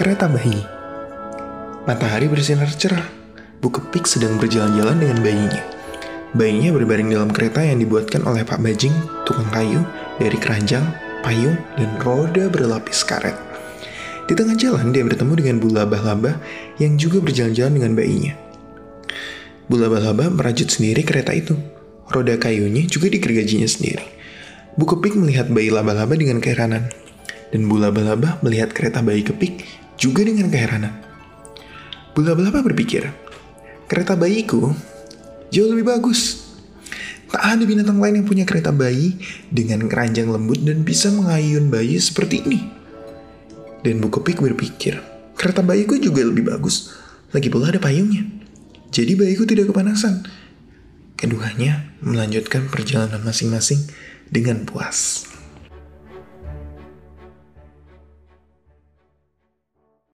Kereta bayi. Matahari bersinar cerah. Bu Kepik sedang berjalan-jalan dengan bayinya. Bayinya berbaring dalam kereta yang dibuatkan oleh Pak Bajing, tukang kayu, dari keranjang, payung, dan roda berlapis karet. Di tengah jalan, dia bertemu dengan Bu Labah-Labah yang juga berjalan-jalan dengan bayinya. Bu Labah-Labah merajut sendiri kereta itu. Roda kayunya juga digergajinya sendiri. Bu Kepik melihat bayi laba-laba dengan keheranan. Dan Bu Laba-Laba melihat kereta bayi Kepik juga dengan keheranan. Bu Laba-Laba berpikir, kereta bayiku jauh lebih bagus. Tak ada binatang lain yang punya kereta bayi dengan keranjang lembut dan bisa mengayun bayi seperti ini. Dan Bu Kepik berpikir, kereta bayiku juga lebih bagus. Lagi pula ada payungnya. Jadi bayiku tidak kepanasan. Keduanya melanjutkan perjalanan masing-masing dengan puas.